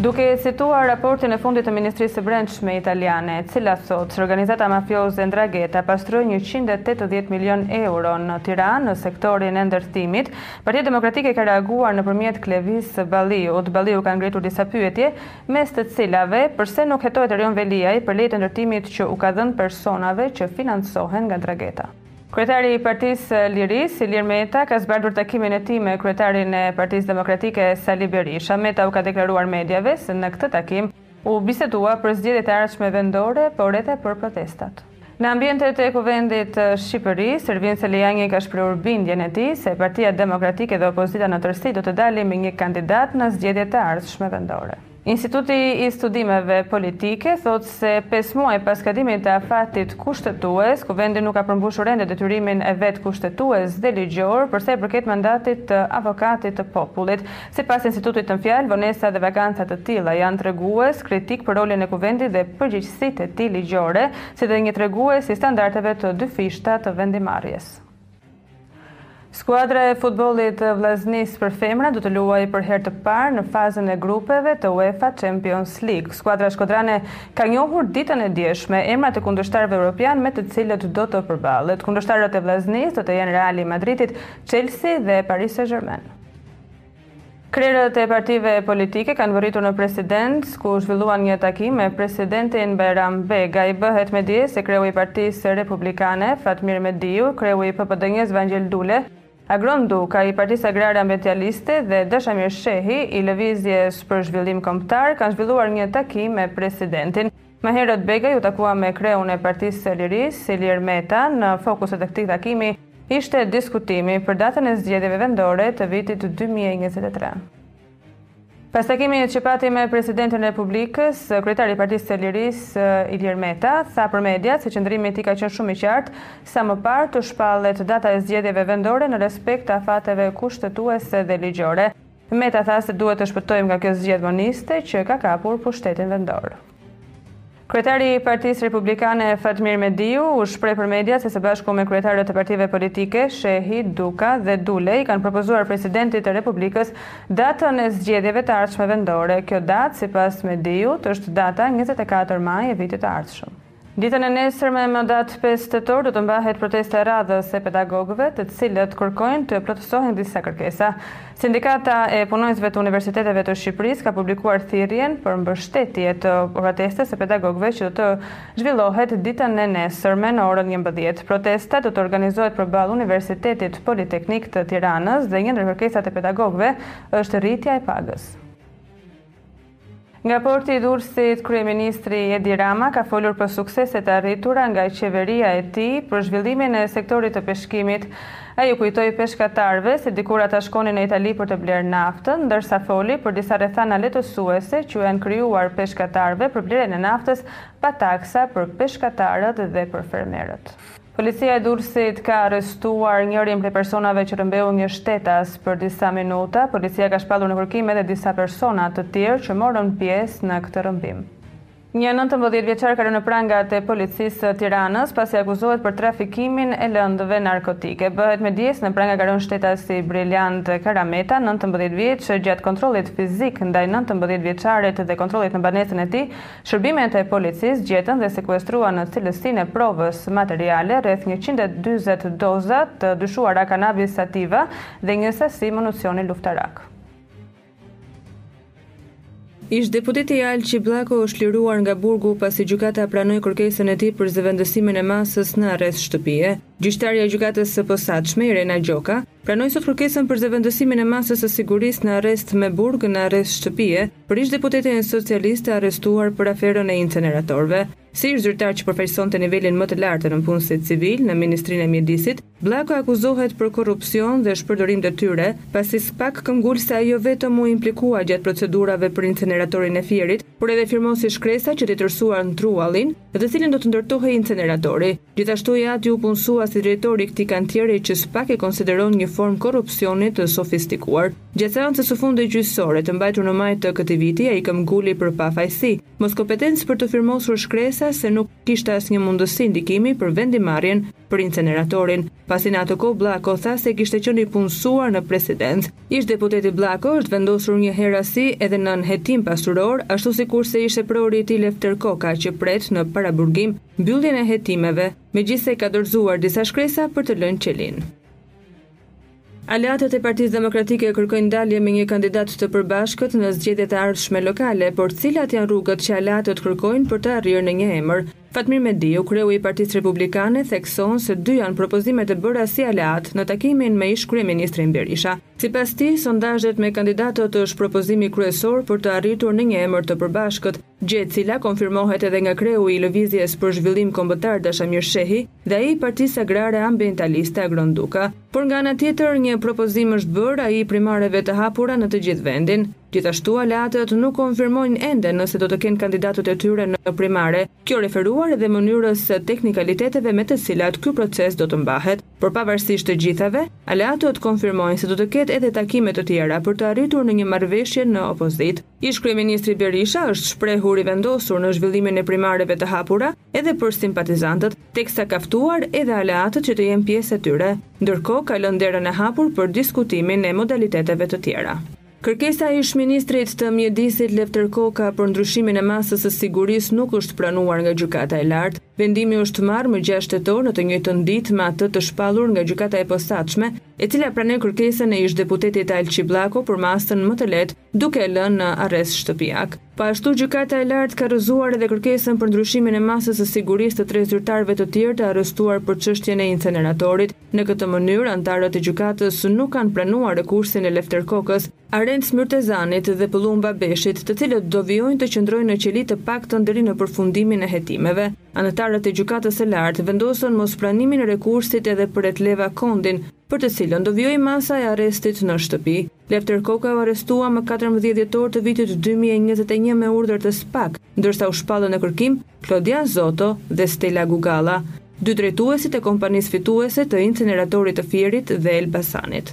Duke e cituar raportin e fundit të Ministrisë së Brendshme italiane, e cila thotë se organizata mafioze Ndrangheta pastroi 180 milionë euro në Tiranë në sektorin e ndërtimit, Partia Demokratike ka reaguar nëpërmjet Klevis Balliut. Balliu ka ngritur disa pyetje, mes të cilave përse nuk hetohet Erion Veliaj për lejet e ndërtimit që u ka dhënë personave që financohen nga Ndrangheta. Kryetari i Partisë së Lirisë, Ilir Meta, ka zbardhur takimin e tij me kryetarin e Partisë Demokratike, Sali Berisha. Meta u ka deklaruar mediave se në këtë takim u bisedua për zgjedhjet e ardhshme vendore, por edhe për protestat. Në ambientet e Kuvendit të Shqipërisë, Ervin Salianji ka shprehur bindjen e tij se Partia Demokratike dhe opozita në tërësi do të dalin me një kandidat në zgjedhjet e ardhshme vendore. Instituti i Studimeve Politike thotë se pesë muaj pas skadimit të afatit kushtetues, Kuvendi nuk ka përmbushur ende detyrimin e vet kushtetues dhe ligjor për sa i përket mandatit të Avokatit të Popullit. Sipas institutit në fjalë, vonesa dhe vakanca të tilla janë tregues kritik për rolin e Kuvendit dhe përgjegjësitë e tij ligjore, si dhe një tregues i standardeve të dyfishta të vendimmarrjes. Skuadra e futbollit e Vllaznisë për femra do të luajë për herë të parë në fazën e grupeve të UEFA Champions League. Skuadra shkodrane ka njohur ditën e djeshme emrat e kundërshtarëve europianë me të cilët do të përballet. Kundërshtarët e Vllaznisë do të jenë Reali i Madridit, Chelsea dhe Paris Saint-Germain. Krerët e partive politike kanë mbërritur në Presidencë, ku zhvilluan një takim me Presidentin Bajram Begaj. Bëhet me dije se kreu i Partisë Republikane, Fatmir Mediu, kreu i PBDNJ-së Vangjel Dule, Agron Duka i Partisë Agrare Ambientaliste dhe Dashamir Shehi i Lëvizjes për Zhvillim Kombëtar kanë zhvilluar një takim me Presidentin. Më herët Begaj u takua me kreun e Partisë së Lirisë, Ilir Meta, në fokus të këtij takimi ishte diskutimi për datën e zgjedhjeve vendore të vitit dy mijë e njëzet e tre. Pas takimit që pati me Presidentin e Republikës, kryetari i Partisë së Lirisë, Ilir Meta, tha për mediat se qëndrimi i tij ka qenë shumë i qartë, sa më parë të shpallet data e zgjedhjeve vendore në respekt të afateve kushtetuese dhe ligjore. Meta tha se duhet të shpëtojmë nga kjo zgjedhë moniste që ka kapur pushtetin vendor. Kryetari i Partisë Republikane Fatmir Mediu u shpreh për mediat se së bashku me kryetarët e partive politike Shehi, Duka dhe Dule i kanë propozuar presidentit të Republikës datën e zgjedhjeve të ardhshme vendore. Kjo datë, sipas Mediut, është data 24 maj e vitit të ardhshëm. Ditën e nesërme më datë pesë tetor do të mbahet protesta e radhës e pedagogëve, të cilët kërkojnë të plotësohen disa kërkesa. Sindikata e Punonjësve të Universiteteve të Shqipërisë ka publikuar thirrjen për mbështetje të protestës së pedagogëve që do të zhvillohet ditën e nesërme në orën njëmbëdhjetë. Protesta do të organizohet përballë Universitetit Politeknik të Tiranës dhe një ndër kërkesat e pedagogëve është rritja e pagës. Nga Porti i Durrësit, kryeministri Edi Rama ka folur për sukseset e arritura nga qeveria e tij për zhvillimin e sektorit të peshkimit. Ai u kujtoi peshkatarëve se dikur ata shkonin në Itali për të blerë naftën, ndërsa foli për disa rrethana lehtësuese që u janë krijuar peshkatarëve për blerjen e naftës pa taksa për peshkatarët dhe për fermerët. Policia e Durrësit ka arrestuar njërin prej personave që rrëmbeu një shtetas për disa minuta. Policia ka shpallur në kërkim edhe disa persona të tjerë që morën pjesë në këtë rrëmbim. Një nëntëmbëdhjetë vjeçar ka rënë në prangat e Policisë së Tiranës, pasi akuzohet për trafikimin e lëndëve narkotike. Bëhet me dije se në pranga ka rënë shtetasi Briljant Karameta, nëntëmbëdhjetë vjeç, gjatë kontrollit fizik ndaj nëntëmbëdhjetë vjeçarit dhe kontrollit në banesën e tij, Shërbimet e policisë gjetën dhe sekuestruan në cilësinë e provës materiale rreth njëqind e dyzet doza të dyshuara kanabis sativa dhe një sasi munizioni luftarak. Ish-deputeti Alqi Bllako është liruar nga burgu pasi gjykata pranoi kërkesën e tij për zëvendësimin e masës në arrest shtëpie. Gjyqtarja e Gjykatës së Posaçme, Irena Gjoka, pranoi sot kërkesën për zëvendësimin e masës së sigurisë në arrest me burg në arrest shtëpie, Për ish-deputetin socialist të arrestuar për aferën e inceneratorëve, si ish-zyrtar që përfaqësonte nivelin më të lartë nëpunësit civil në Ministrinë e Mjedisit, Bllako akuzohet për korrupsion dhe shpërdorim detyre, pasi SPAK këmbgul se ai jo vetëm u implikua gjatë procedurave për inceneratorin e Fierit, por edhe firmosi shkresa që tjetërsuan truallin, në të cilin do të ndërtohej inceneratori. Gjithashtu i ati u punësua si drejtor i këtij kantieri që SPAK e konsideron një formë korrupsioni të sofistikuar. Gjatë seancës së fundit gjyqësore, të mbajtur në maj të këtij viti, ai këmbguli për pafajësi, moskompetencë për të firmosur shkresa se nuk kishte asnjë mundësi ndikimi për vendimmarrjen për inceneratorin, pasi në atë kohë Bllako tha se kishte qenë i punësuar në Presidencë. Ish-deputeti Bllako është vendosur njëherazi edhe nën hetim pasuror, ashtu sikurse ish-eprori i tij Lefter Koka që pret në paraburgim mbylljen e hetimeve, megjithëse ka dorëzuar disa shkresa për të lënë qelinë. Aleatët e Partisë Demokratike kërkojnë dalje me një kandidat të përbashkët në zgjedhjet e ardhshme lokale, por cilat janë rrugët që aleatët kërkojnë për të arritur në një emër? Fatmir Mediu, kreu i Partisë Republikane, thekson se dy janë propozimet e bëra si aleatë në takimin me ish-kryeministrin Berisha. Sipas tij, sondazhet me kandidatët është propozimi kryesor për të arritur në një emër të përbashkët, gjë e cila konfirmohet edhe nga kreu i Lëvizjes për Zhvillim Kombëtar Dashamir Shehi dhe ai i Partisë Agrare Ambientaliste Agron Duka. Por nga ana tjetër, një propozim është bërë, ai i primareve të hapura në të gjithë vendin. Gjithashtu aleatët nuk konfirmojnë ende nëse do të kenë kandidatët e tyre në primare, kjo referuar edhe mënyrës së teknikaliteteve me të cilat ky proces do të mbahet. Por pavarësisht të gjithave, aleatët konfirmojnë se do të ketë edhe takime të tjera për të arritur në një marrëveshje në opozitë. Ish-kryeministri Berisha është shprehur i vendosur në zhvillimin e primareve të hapura edhe për simpatizantët, teksa ka ftuar edhe aleatët që të jenë pjesë e tyre. Ndërkohë ka lënë derën e hapur për diskutimin e modaliteteve të tjera. Kërkesa e ish-ministrit të Mjedisit Lefter Koka për ndryshimin e masës së sigurisë nuk është pranuar nga Gjykata e Lartë. Vendimi është marrë më gjashtë tetor në të njëjtën ditë me atë të shpallur nga Gjykata e Posaçme, e cila pranoi kërkesën e ish-deputetit Alqi Bllako për masën më të lehtë duke e lënë në arrest shtëpiak. Po ashtu, Gjykata e Lartë ka rrëzuar edhe kërkesën për ndryshimin e masës së sigurisë të tre zyrtarëve të tjerë të arrestuar për çështjen e inceneratorit. Në këtë mënyrë, anëtarët e gjykatës nuk kanë pranuar rekursin e Lefter Kokës, Arenc Myrtezanit dhe Pëllumb Abeshit, të cilët do vijojnë të qëndrojnë në qeli të paktën deri në përfundimin e hetimeve. Anëtarët e Gjykatës së Lartë vendosën mospranimin e rekursit edhe për Etleva Kondin, për të cilën do vijojë masa e arrestit në shtëpi. Lefter Koka u arrestua më katërmbëdhjetë dhjetor të vitit dy mijë e njëzet e një me urdhër të SPAK, ndërsa u shpallën në kërkim Klodian Zoto dhe Stela Gugalla, dy drejtuesit e kompanisë fituese të Inceneratorit të Fierit dhe Elbasanit.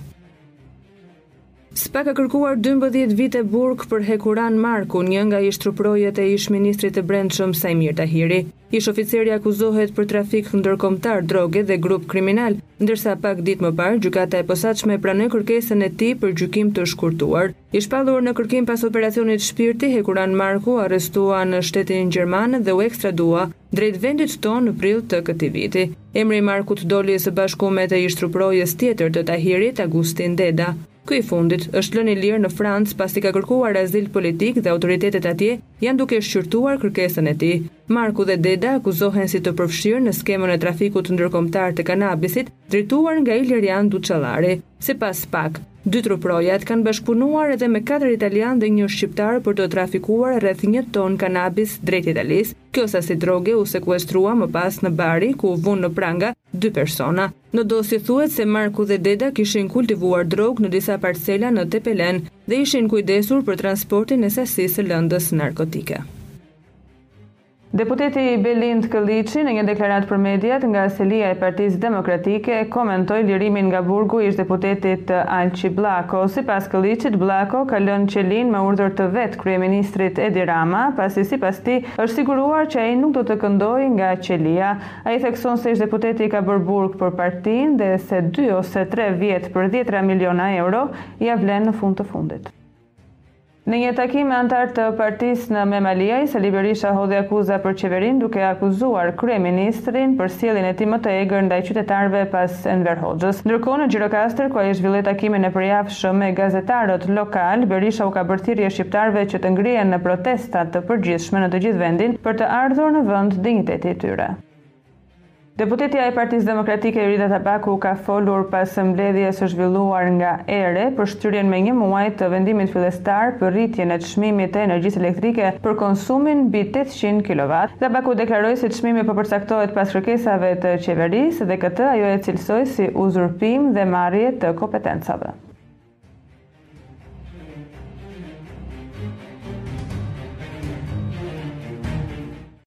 SPAK ka kërkuar dymbëdhjetë vite burg për Hekuran Marku, një nga ish-truprojët e ish-ministrit të Brendshëm Saimir Tahiri. Ish-oficeri akuzohet për trafik ndërkombëtar droge dhe grup kriminal, Ndërsa pak ditë më parë, Gjykata e Posaçme pranoi kërkesën e tij për gjykim të shkurtuar. I shpallur në kërkim pas operacionit Shpirti, Hekuran Marku u arrestua në shtetin gjerman dhe u ekstradua drejt vendit tonë në prill të këtij viti. Emri i Markut doli së bashku me të ish-truprojës tjetër të Tahirit, Agustin Deda. Ky i fundit, është lënë i lirë në Francë pasi ka kërkuar azil politik dhe autoritetet atje janë duke shqyrtuar kërkesën e tij. Marku dhe Deda akuzohen si të përfshirë në skemën e trafikut ndërkombëtar të kanabisit, drejtuar nga Ilirjan Duçallari. Sipas SPAK, dy truprojat kanë bashkëpunuar edhe me katër italianë dhe një shqiptar për të trafikuar rreth një ton kanabis drejt Italisë. Kjo sasi droge u sekuestrua më pas në Bari, ku u vunë në pranga dy persona. Në dosje thuhet se Marku dhe Deda kishin kultivuar drogë në disa parcela në Tepelenë dhe ishin kujdesur për transportin e sasisë së lëndës narkotike. Deputeti Belind Këlliçi në një deklaratë për mediat nga selia e Partisë Demokratike komentoi lirimin nga burgu të ish-deputetit Alqi Bllako. Sipas Këlliçit, Bllako ka lënë qelinë me urdhër të vetë kryeministrit Edi Rama, pasi sipas tij është siguruar që ai nuk do të këndojë nga qelia. Ai thekson se ish-deputeti ka bërë burg për partinë dhe se dy ose tre vjet për dhjetëra miliona euro ia vlen në fund të fundit. Në një takim me anëtarë të partisë në Memaliaj, Sali Berisha hodhi akuza për qeverinë duke akuzuar kryeministrin për sjelljen e tij më të egër ndaj qytetarëve pas Enver Hoxhës. Ndërkohë në Gjirokastër, ku ai zhvilloi takimin e përjavshëm me gazetarët lokalë, Berisha u ka bërë thirrje shqiptarëve që të ngrihen në protesta të përgjithshme në të gjithë vendin për të ardhur në vend dinjiteti i tyre. Deputetja e Partisë Demokratike Jorida Tabaku ka folur pas mbledhjes së zhvilluar nga ERE për shtyrjen me një muaj të vendimit fillestar për rritjen e çmimit të energjisë elektrike për konsumin mbi tetëqind kilovat. Tabaku deklaroi se çmimi po përcaktohet pas kërkesave të qeverisë dhe këtë ajo e cilësoi si uzurpim dhe marrje të kompetencave.